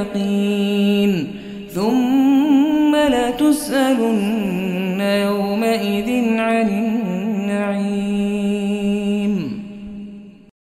اليقين. ثم لتسألن يومئذ عن النعيم